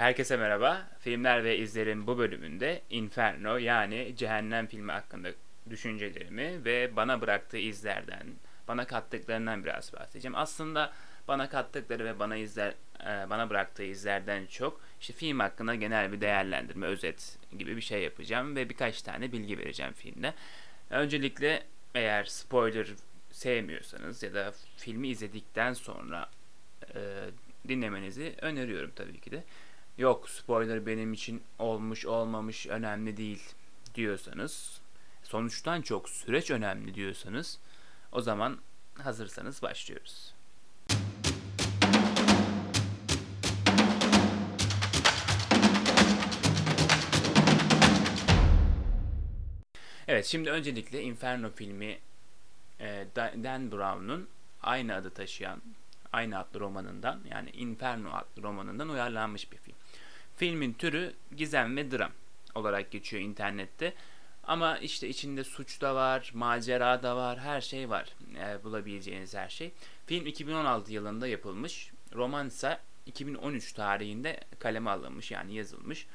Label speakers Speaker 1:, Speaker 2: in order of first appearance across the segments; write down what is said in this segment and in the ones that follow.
Speaker 1: Herkese merhaba. Filmler ve izlerim bu bölümünde Inferno yani Cehennem filmi hakkında düşüncelerimi ve bana bıraktığı izlerden, bana kattıklarından biraz bahsedeceğim. Aslında bana kattıkları ve bana izler e, bana bıraktığı izlerden çok işte film hakkında genel bir değerlendirme, özet gibi bir şey yapacağım ve birkaç tane bilgi vereceğim filmde. Öncelikle eğer spoiler sevmiyorsanız ya da filmi izledikten sonra e, dinlemenizi öneriyorum tabii ki de. Yok spoiler benim için olmuş olmamış önemli değil diyorsanız, sonuçtan çok süreç önemli diyorsanız o zaman hazırsanız başlıyoruz. Evet şimdi öncelikle Inferno filmi e, Dan Brown'un aynı adı taşıyan aynı adlı romanından yani Inferno adlı romanından uyarlanmış bir film. Filmin türü gizem ve dram olarak geçiyor internette. Ama işte içinde suç da var, macera da var, her şey var. E, bulabileceğiniz her şey. Film 2016 yılında yapılmış. Roman ise 2013 tarihinde kaleme alınmış yani yazılmış.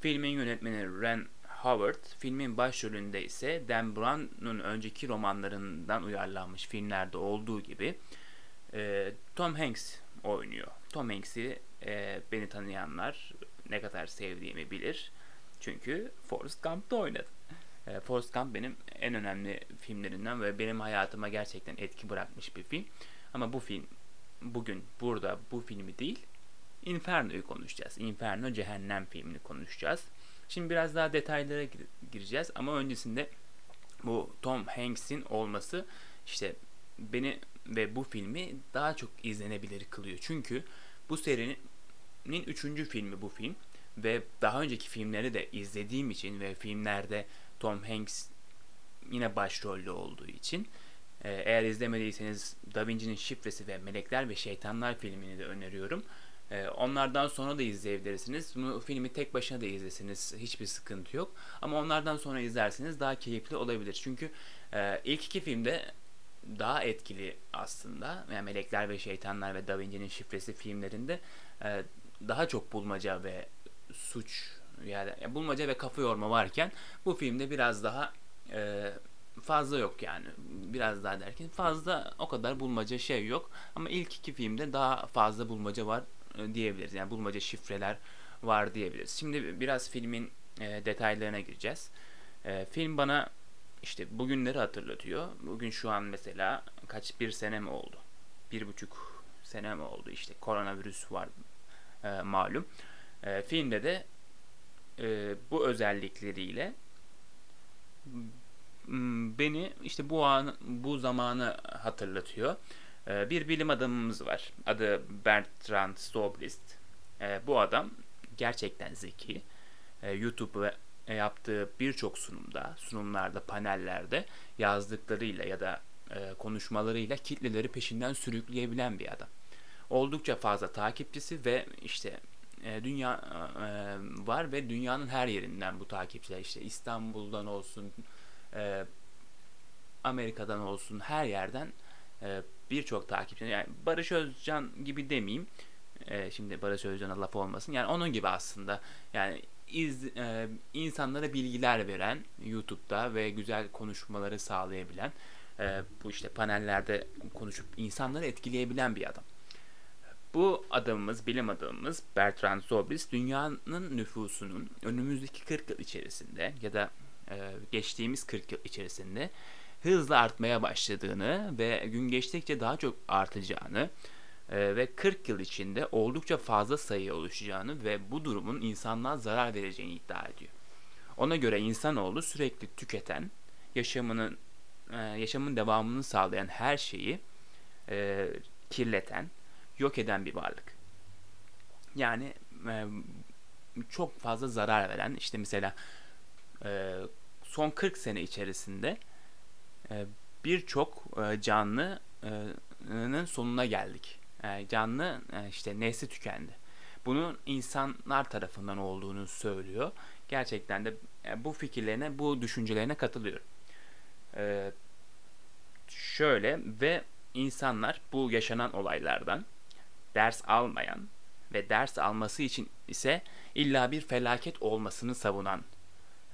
Speaker 1: Filmin yönetmeni Ren Howard, filmin başrolünde ise Dan Brown'un önceki romanlarından uyarlanmış filmlerde olduğu gibi e, Tom Hanks oynuyor. Tom Hanks'i e, beni tanıyanlar ne kadar sevdiğimi bilir. Çünkü Forrest Gump'ta oynadı. E, Forrest Gump benim en önemli filmlerinden ve benim hayatıma gerçekten etki bırakmış bir film. Ama bu film bugün burada bu filmi değil Inferno'yu konuşacağız. Inferno Cehennem filmini konuşacağız. Şimdi biraz daha detaylara gireceğiz ama öncesinde bu Tom Hanks'in olması işte beni ve bu filmi daha çok izlenebilir kılıyor. Çünkü bu serinin üçüncü filmi bu film ve daha önceki filmleri de izlediğim için ve filmlerde Tom Hanks yine başrolde olduğu için e, eğer izlemediyseniz Da Vinci'nin Şifresi ve Melekler ve Şeytanlar filmini de öneriyorum. E, onlardan sonra da izleyebilirsiniz. Bu filmi tek başına da izlesiniz. Hiçbir sıkıntı yok. Ama onlardan sonra izlerseniz daha keyifli olabilir. Çünkü e, ilk iki filmde daha etkili aslında. Yani Melekler ve Şeytanlar ve Da Vinci'nin Şifresi filmlerinde daha çok bulmaca ve suç yani bulmaca ve kafa yorma varken bu filmde biraz daha e, fazla yok yani biraz daha derken fazla o kadar bulmaca şey yok ama ilk iki filmde daha fazla bulmaca var e, diyebiliriz yani bulmaca şifreler var diyebiliriz. Şimdi biraz filmin e, detaylarına gireceğiz. E, film bana işte bugünleri hatırlatıyor. Bugün şu an mesela kaç bir sene mi oldu? Bir buçuk sene mi oldu? İşte koronavirüs var e, malum. E, filmde de e, bu özellikleriyle beni işte bu an bu zamanı hatırlatıyor. E, bir bilim adamımız var. Adı Bertrand Soblist. E, bu adam gerçekten zeki. E, YouTube ve yaptığı birçok sunumda, sunumlarda, panellerde yazdıklarıyla ya da e, konuşmalarıyla kitleleri peşinden sürükleyebilen bir adam. Oldukça fazla takipçisi ve işte e, dünya e, var ve dünyanın her yerinden bu takipçiler işte İstanbul'dan olsun, e, Amerika'dan olsun her yerden e, birçok takipçi. Yani Barış Özcan gibi demeyeyim. E, şimdi Barış Özcan'a laf olmasın. Yani onun gibi aslında. Yani iz, e, insanlara bilgiler veren YouTube'da ve güzel konuşmaları sağlayabilen e, bu işte panellerde konuşup insanları etkileyebilen bir adam. Bu adamımız, bilim adamımız Bertrand Zobris dünyanın nüfusunun önümüzdeki 40 yıl içerisinde ya da e, geçtiğimiz 40 yıl içerisinde hızla artmaya başladığını ve gün geçtikçe daha çok artacağını e, ve 40 yıl içinde oldukça fazla sayı oluşacağını ve bu durumun insanlığa zarar vereceğini iddia ediyor. Ona göre insanoğlu sürekli tüketen, yaşamının e, yaşamın devamını sağlayan her şeyi e, kirleten, yok eden bir varlık. Yani e, çok fazla zarar veren, işte mesela e, son 40 sene içerisinde e, birçok e, canlının sonuna geldik. E, canlı e, işte nesli tükendi. Bunun insanlar tarafından olduğunu söylüyor. Gerçekten de e, bu fikirlerine, bu düşüncelerine katılıyorum. E, şöyle ve insanlar bu yaşanan olaylardan ders almayan ve ders alması için ise illa bir felaket olmasını savunan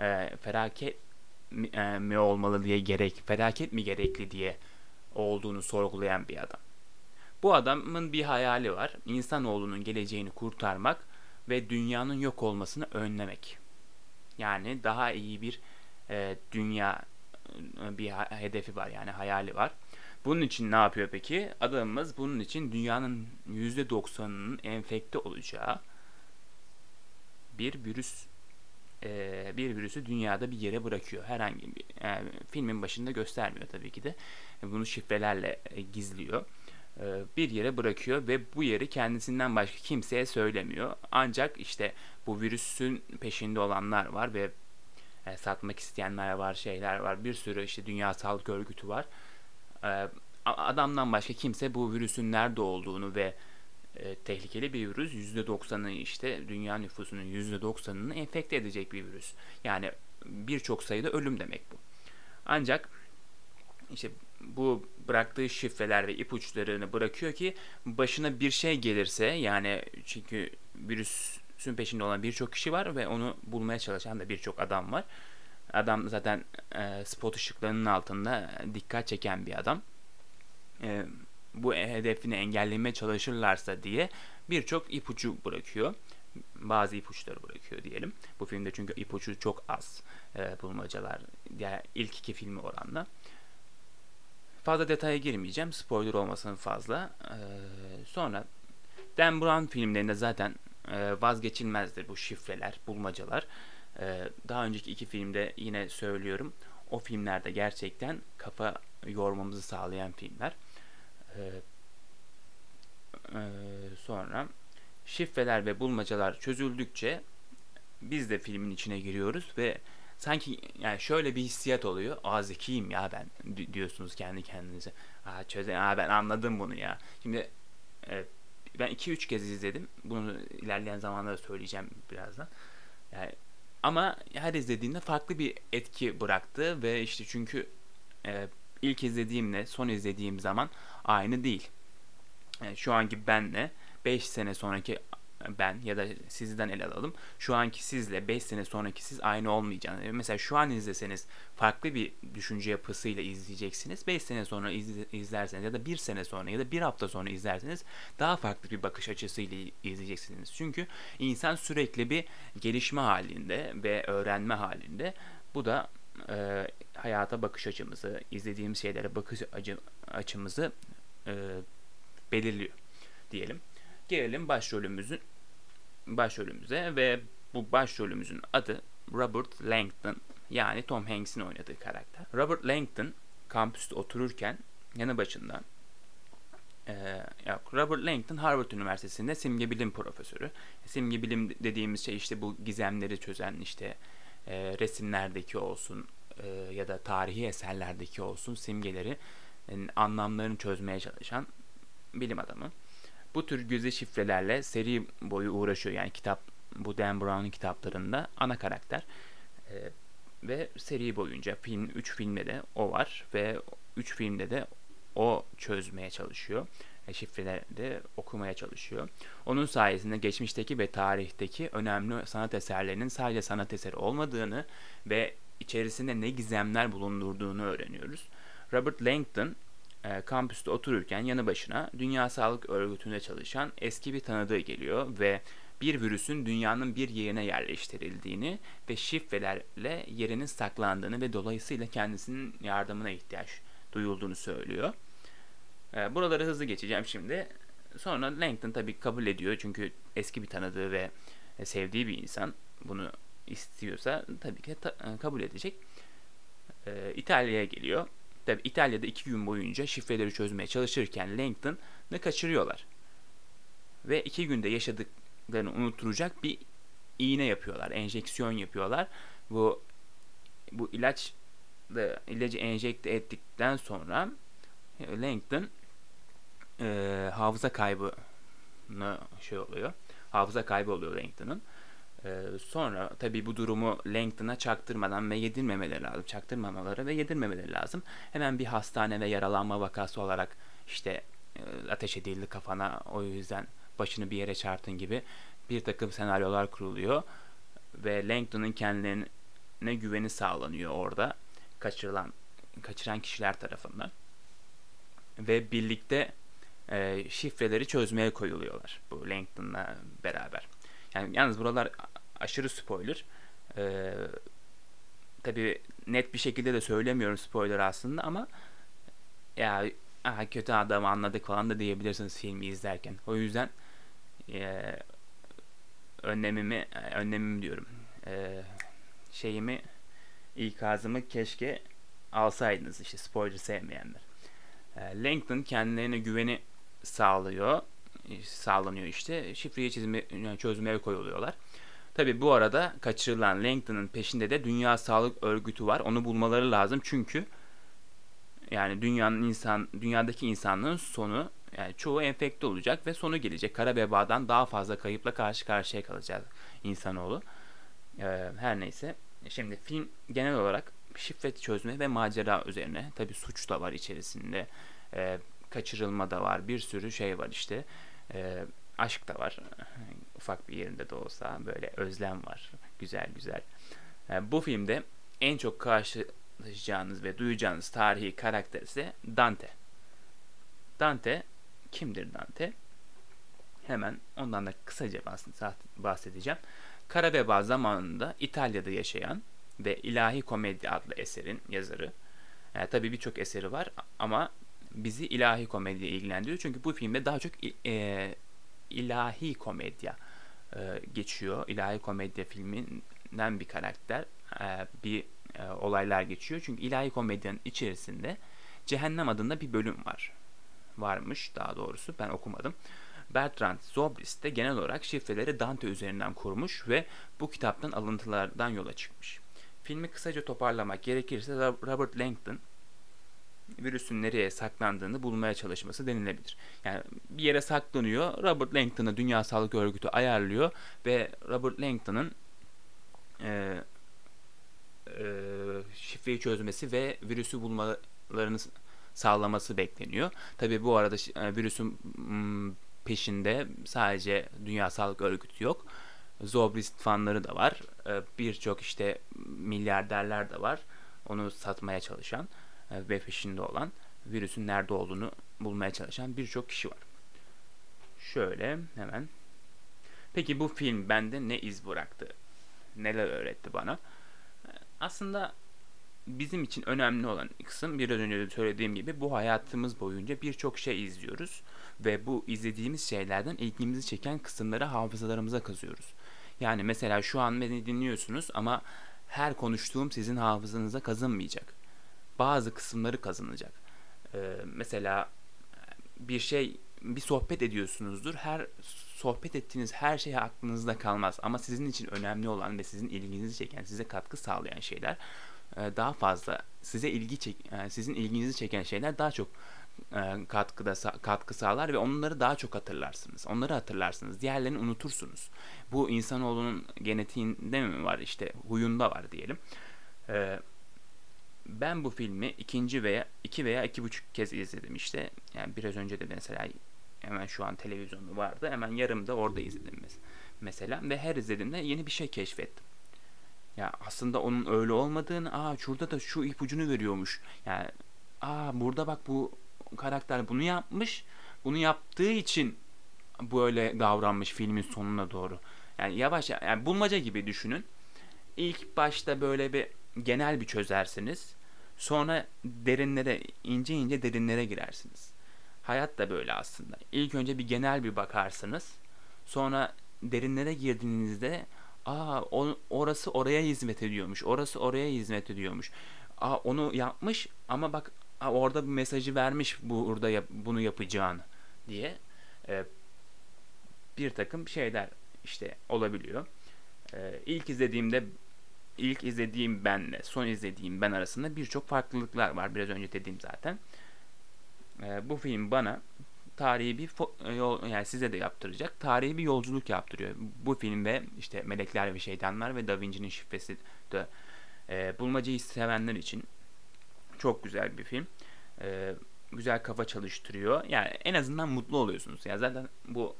Speaker 1: e, felaket mi, e, mi olmalı diye gerek felaket mi gerekli diye olduğunu sorgulayan bir adam. Bu adamın bir hayali var. İnsanoğlunun geleceğini kurtarmak ve dünyanın yok olmasını önlemek. Yani daha iyi bir e, dünya e, bir hedefi var yani hayali var. Bunun için ne yapıyor peki? Adamımız bunun için dünyanın %90'ının enfekte olacağı bir virüs e, bir virüsü dünyada bir yere bırakıyor. Herhangi bir yani filmin başında göstermiyor tabii ki de. Bunu şifrelerle e, gizliyor. E, bir yere bırakıyor ve bu yeri kendisinden başka kimseye söylemiyor. Ancak işte bu virüsün peşinde olanlar var ve e, satmak isteyenler var, şeyler var. Bir sürü işte Dünya Sağlık Örgütü var. E, adamdan başka kimse bu virüsün nerede olduğunu ve e, tehlikeli bir virüs %90'ı işte dünya nüfusunun %90'ını enfekte edecek bir virüs. Yani birçok sayıda ölüm demek bu. Ancak işte bu bıraktığı şifreler ve ipuçlarını bırakıyor ki başına bir şey gelirse yani çünkü virüsün peşinde olan birçok kişi var ve onu bulmaya çalışan da birçok adam var. Adam zaten e, spot ışıklarının altında dikkat çeken bir adam. E, bu hedefini engellemeye çalışırlarsa diye birçok ipucu bırakıyor. Bazı ipuçları bırakıyor diyelim. Bu filmde çünkü ipucu çok az e, bulmacalar. Yani ilk iki filmi oranla. Fazla detaya girmeyeceğim. Spoiler olmasın fazla. E, sonra Dan Brown filmlerinde zaten e, vazgeçilmezdir bu şifreler, bulmacalar. E, daha önceki iki filmde yine söylüyorum. O filmlerde gerçekten kafa yormamızı sağlayan filmler. Ee, e, sonra şifreler ve bulmacalar çözüldükçe biz de filmin içine giriyoruz ve sanki yani şöyle bir hissiyat oluyor. Aa zekiyim ya ben diyorsunuz kendi kendinize. Aa çöze aa ben anladım bunu ya. Şimdi e, ben 2-3 kez izledim. Bunu ilerleyen zamanlarda söyleyeceğim birazdan. Yani ama her izlediğimde farklı bir etki bıraktı ve işte çünkü e, ilk izlediğimle son izlediğim zaman aynı değil. Yani şu anki benle 5 sene sonraki ben ya da sizden el alalım. Şu anki sizle 5 sene sonraki siz aynı olmayacağını. Mesela şu an izleseniz farklı bir düşünce yapısıyla izleyeceksiniz. 5 sene sonra izlerseniz ya da 1 sene sonra ya da 1 hafta sonra izlerseniz daha farklı bir bakış açısıyla izleyeceksiniz. Çünkü insan sürekli bir gelişme halinde ve öğrenme halinde. Bu da e, hayata bakış açımızı, izlediğimiz şeylere bakış açı, açımızı e, belirliyor diyelim. Gelelim başrolümüzün başrolümüze ve bu başrolümüzün adı Robert Langdon yani Tom Hanks'in oynadığı karakter. Robert Langdon kampüste otururken yanı başında yok, Robert Langdon Harvard Üniversitesi'nde simge bilim profesörü. Simge bilim dediğimiz şey işte bu gizemleri çözen işte resimlerdeki olsun ya da tarihi eserlerdeki olsun simgeleri yani anlamlarını çözmeye çalışan bilim adamı. Bu tür göze şifrelerle seri boyu uğraşıyor. Yani kitap bu Dan Brown'un kitaplarında ana karakter. E, ve seri boyunca film 3 filmde de o var ve 3 filmde de o çözmeye çalışıyor. E, şifreleri okumaya çalışıyor. Onun sayesinde geçmişteki ve tarihteki önemli sanat eserlerinin sadece sanat eseri olmadığını ve içerisinde ne gizemler bulundurduğunu öğreniyoruz. Robert Langdon e, kampüste otururken yanı başına Dünya Sağlık Örgütü'nde çalışan eski bir tanıdığı geliyor ve bir virüsün dünyanın bir yerine yerleştirildiğini ve şifrelerle yerinin saklandığını ve dolayısıyla kendisinin yardımına ihtiyaç duyulduğunu söylüyor. E, buraları hızlı geçeceğim şimdi. Sonra Langton tabii kabul ediyor çünkü eski bir tanıdığı ve sevdiği bir insan bunu istiyorsa tabii ki ta- e, kabul edecek. E, İtalya'ya geliyor. Tabi İtalya'da iki gün boyunca şifreleri çözmeye çalışırken Langton'ı kaçırıyorlar. Ve iki günde yaşadıklarını unutturacak bir iğne yapıyorlar. Enjeksiyon yapıyorlar. Bu bu ilaç ilacı enjekte ettikten sonra e, Langton e, hafıza kaybı şey oluyor. Hafıza kaybı oluyor Langton'ın. Ee, sonra tabi bu durumu Langton'a çaktırmadan ve yedirmemeleri lazım. Çaktırmamaları ve yedirmemeleri lazım. Hemen bir hastane ve yaralanma vakası olarak işte e, ateş edildi kafana o yüzden başını bir yere çarptın gibi bir takım senaryolar kuruluyor ve Langton'un kendilerine güveni sağlanıyor orada kaçırılan kaçıran kişiler tarafından ve birlikte e, şifreleri çözmeye koyuluyorlar bu Langton'la beraber. Yani yalnız buralar aşırı spoiler. E, Tabi net bir şekilde de söylemiyorum spoiler aslında ama ya aha, kötü adamı anladık falan da diyebilirsiniz filmi izlerken. O yüzden e, önlemimi önlemim diyorum. E, şeyimi ikazımı keşke alsaydınız işte spoiler sevmeyenler. E, Langton kendilerine güveni sağlıyor. Sağlanıyor işte. Şifreyi çizme, çözmeye koyuluyorlar. Tabi bu arada kaçırılan Langton'ın peşinde de Dünya Sağlık Örgütü var. Onu bulmaları lazım çünkü yani dünyanın insan dünyadaki insanlığın sonu yani çoğu enfekte olacak ve sonu gelecek. Kara vebadan daha fazla kayıpla karşı karşıya kalacak insanoğlu. Ee, her neyse. Şimdi film genel olarak şifre çözme ve macera üzerine. Tabi suç da var içerisinde. Ee, kaçırılma da var. Bir sürü şey var işte. Ee, aşk da var. Ufak bir yerinde de olsa böyle özlem var. Güzel güzel. Yani bu filmde en çok karşılaşacağınız ve duyacağınız tarihi karakter ise Dante. Dante kimdir Dante? Hemen ondan da kısaca bahsedeceğim. Kara Veba zamanında İtalya'da yaşayan ve İlahi Komedi adlı eserin yazarı. Yani tabii birçok eseri var ama bizi ilahi komedi ilgilendiriyor. Çünkü bu filmde daha çok e, ilahi komedya e, geçiyor. İlahi komedya filminden bir karakter, e, bir e, olaylar geçiyor. Çünkü ilahi komedyanın içerisinde Cehennem adında bir bölüm var. Varmış daha doğrusu ben okumadım. Bertrand Zobrist de genel olarak şifreleri Dante üzerinden kurmuş ve bu kitaptan alıntılardan yola çıkmış. Filmi kısaca toparlamak gerekirse Robert Langdon virüsün nereye saklandığını bulmaya çalışması denilebilir. Yani bir yere saklanıyor. Robert Langton'ı Dünya Sağlık Örgütü ayarlıyor ve Robert Langton'ın e, e, şifreyi çözmesi ve virüsü bulmalarını sağlaması bekleniyor. Tabi bu arada e, virüsün peşinde sadece Dünya Sağlık Örgütü yok. Zobrist fanları da var. E, Birçok işte milyarderler de var. Onu satmaya çalışan. Ve peşinde olan virüsün nerede olduğunu bulmaya çalışan birçok kişi var. Şöyle hemen. Peki bu film bende ne iz bıraktı? Neler öğretti bana? E, aslında bizim için önemli olan kısım biraz önce de söylediğim gibi bu hayatımız boyunca birçok şey izliyoruz ve bu izlediğimiz şeylerden ilgimizi çeken kısımları hafızalarımıza kazıyoruz. Yani mesela şu an beni dinliyorsunuz ama her konuştuğum sizin hafızanıza kazınmayacak bazı kısımları kazanacak. Ee, mesela bir şey bir sohbet ediyorsunuzdur. Her sohbet ettiğiniz her şey aklınızda kalmaz ama sizin için önemli olan ve sizin ilginizi çeken, size katkı sağlayan şeyler e, daha fazla size ilgi çek, e, sizin ilginizi çeken şeyler daha çok e, katkıda katkı sağlar ve onları daha çok hatırlarsınız. Onları hatırlarsınız. Diğerlerini unutursunuz. Bu insanoğlunun genetiğinde mi var işte huyunda var diyelim. Ben bu filmi ikinci veya iki veya iki buçuk kez izledim işte. Yani biraz önce de mesela hemen şu an televizyonu vardı. Hemen yarım da orada izledim mesela. Ve her izlediğimde yeni bir şey keşfettim. Ya aslında onun öyle olmadığını, aa şurada da şu ipucunu veriyormuş. Yani aa burada bak bu karakter bunu yapmış. Bunu yaptığı için böyle davranmış filmin sonuna doğru. Yani yavaş yani bulmaca gibi düşünün. İlk başta böyle bir genel bir çözersiniz. Sonra derinlere, ince ince derinlere girersiniz. Hayat da böyle aslında. İlk önce bir genel bir bakarsınız. Sonra derinlere girdiğinizde aa orası oraya hizmet ediyormuş. Orası oraya hizmet ediyormuş. Aa onu yapmış ama bak aa, orada bir mesajı vermiş burada yap, bunu yapacağını diye e, bir takım şeyler işte olabiliyor. E, ilk izlediğimde ilk izlediğim benle son izlediğim ben arasında birçok farklılıklar var. Biraz önce dediğim zaten. E, bu film bana tarihi bir yol yani size de yaptıracak. Tarihi bir yolculuk yaptırıyor. Bu film ve işte Melekler ve Şeytanlar ve Da Vinci'nin şifresi de e, bulmacayı sevenler için çok güzel bir film. E, güzel kafa çalıştırıyor. Yani en azından mutlu oluyorsunuz. Yani zaten bu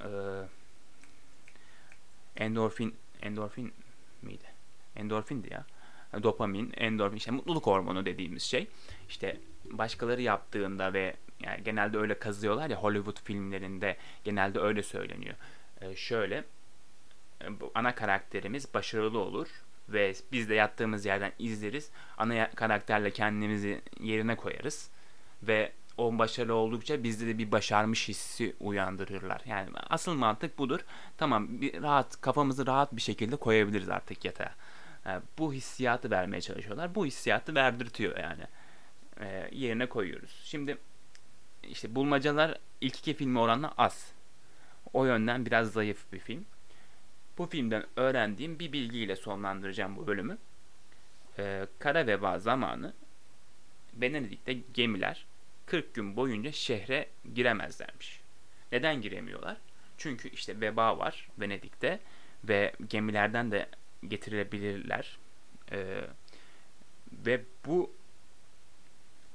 Speaker 1: e, endorfin endorfin miydi? Endorfindi ya. Dopamin, endorfin, işte mutluluk hormonu dediğimiz şey. İşte başkaları yaptığında ve yani genelde öyle kazıyorlar ya Hollywood filmlerinde genelde öyle söyleniyor. Ee, şöyle bu ana karakterimiz başarılı olur ve biz de yattığımız yerden izleriz. Ana karakterle kendimizi yerine koyarız ve o başarılı oldukça bizde de bir başarmış hissi uyandırırlar. Yani asıl mantık budur. Tamam bir rahat kafamızı rahat bir şekilde koyabiliriz artık yatağa. Yani bu hissiyatı vermeye çalışıyorlar. Bu hissiyatı verdirtiyor yani. E, yerine koyuyoruz. Şimdi işte bulmacalar ilk iki filmi oranla az. O yönden biraz zayıf bir film. Bu filmden öğrendiğim bir bilgiyle sonlandıracağım bu bölümü. Ee, kara veba zamanı Venedik'te gemiler 40 gün boyunca şehre giremezlermiş. Neden giremiyorlar? Çünkü işte veba var Venedik'te ve gemilerden de getirebilirler. Ee, ve bu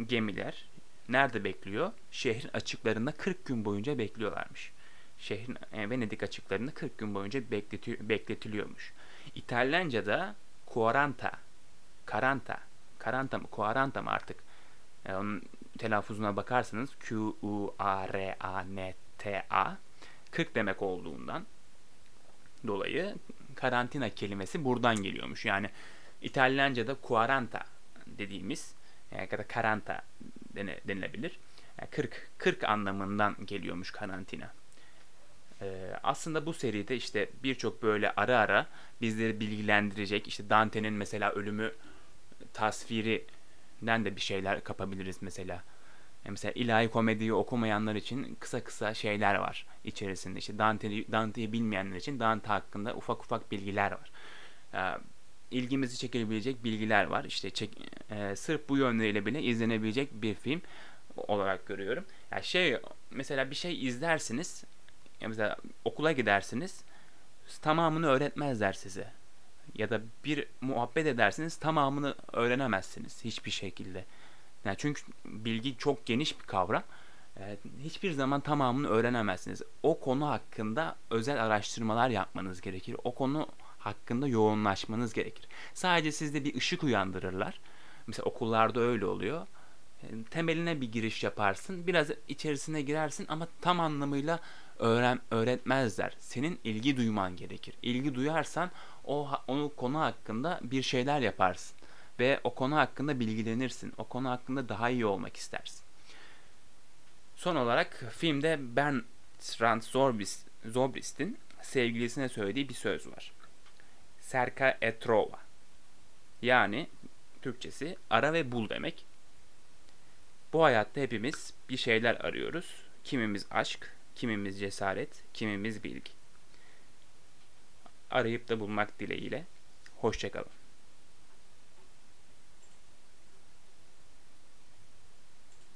Speaker 1: gemiler nerede bekliyor? Şehrin açıklarında 40 gün boyunca bekliyorlarmış. Şehrin yani Venedik açıklarında 40 gün boyunca bekleti, bekletiliyormuş. İtalyanca'da quaranta, karanta, karanta mı, quaranta mı artık? Yani onun telaffuzuna bakarsanız Q U A R A N T A 40 demek olduğundan dolayı karantina kelimesi buradan geliyormuş. Yani İtalyanca'da quaranta dediğimiz yani ya da karanta denilebilir. Yani 40 40 anlamından geliyormuş karantina. Ee, aslında bu seride işte birçok böyle ara ara bizleri bilgilendirecek işte Dante'nin mesela ölümü tasvirinden de bir şeyler kapabiliriz mesela. Yani mesela ilahi komediyi okumayanlar için kısa kısa şeyler var içerisinde. İşte Dante'yi Dante'yi bilmeyenler için Dante hakkında ufak ufak bilgiler var. Ee, ilgimizi çekebilecek bilgiler var. İşte çek, e, sırf bu yönleriyle bile izlenebilecek bir film olarak görüyorum. Yani şey mesela bir şey izlersiniz ya mesela okula gidersiniz tamamını öğretmezler size. Ya da bir muhabbet edersiniz tamamını öğrenemezsiniz hiçbir şekilde. Yani çünkü bilgi çok geniş bir kavram. Ee, hiçbir zaman tamamını öğrenemezsiniz. O konu hakkında özel araştırmalar yapmanız gerekir. O konu hakkında yoğunlaşmanız gerekir. Sadece sizde bir ışık uyandırırlar. Mesela okullarda öyle oluyor. Ee, temeline bir giriş yaparsın. Biraz içerisine girersin ama tam anlamıyla öğren öğretmezler. Senin ilgi duyman gerekir. İlgi duyarsan o onu konu hakkında bir şeyler yaparsın ve o konu hakkında bilgilenirsin. O konu hakkında daha iyi olmak istersin. Son olarak filmde Bertrand Zorbis, Zobrist'in sevgilisine söylediği bir söz var. Serka etrova. Yani Türkçesi ara ve bul demek. Bu hayatta hepimiz bir şeyler arıyoruz. Kimimiz aşk, kimimiz cesaret, kimimiz bilgi. Arayıp da bulmak dileğiyle. Hoşçakalın.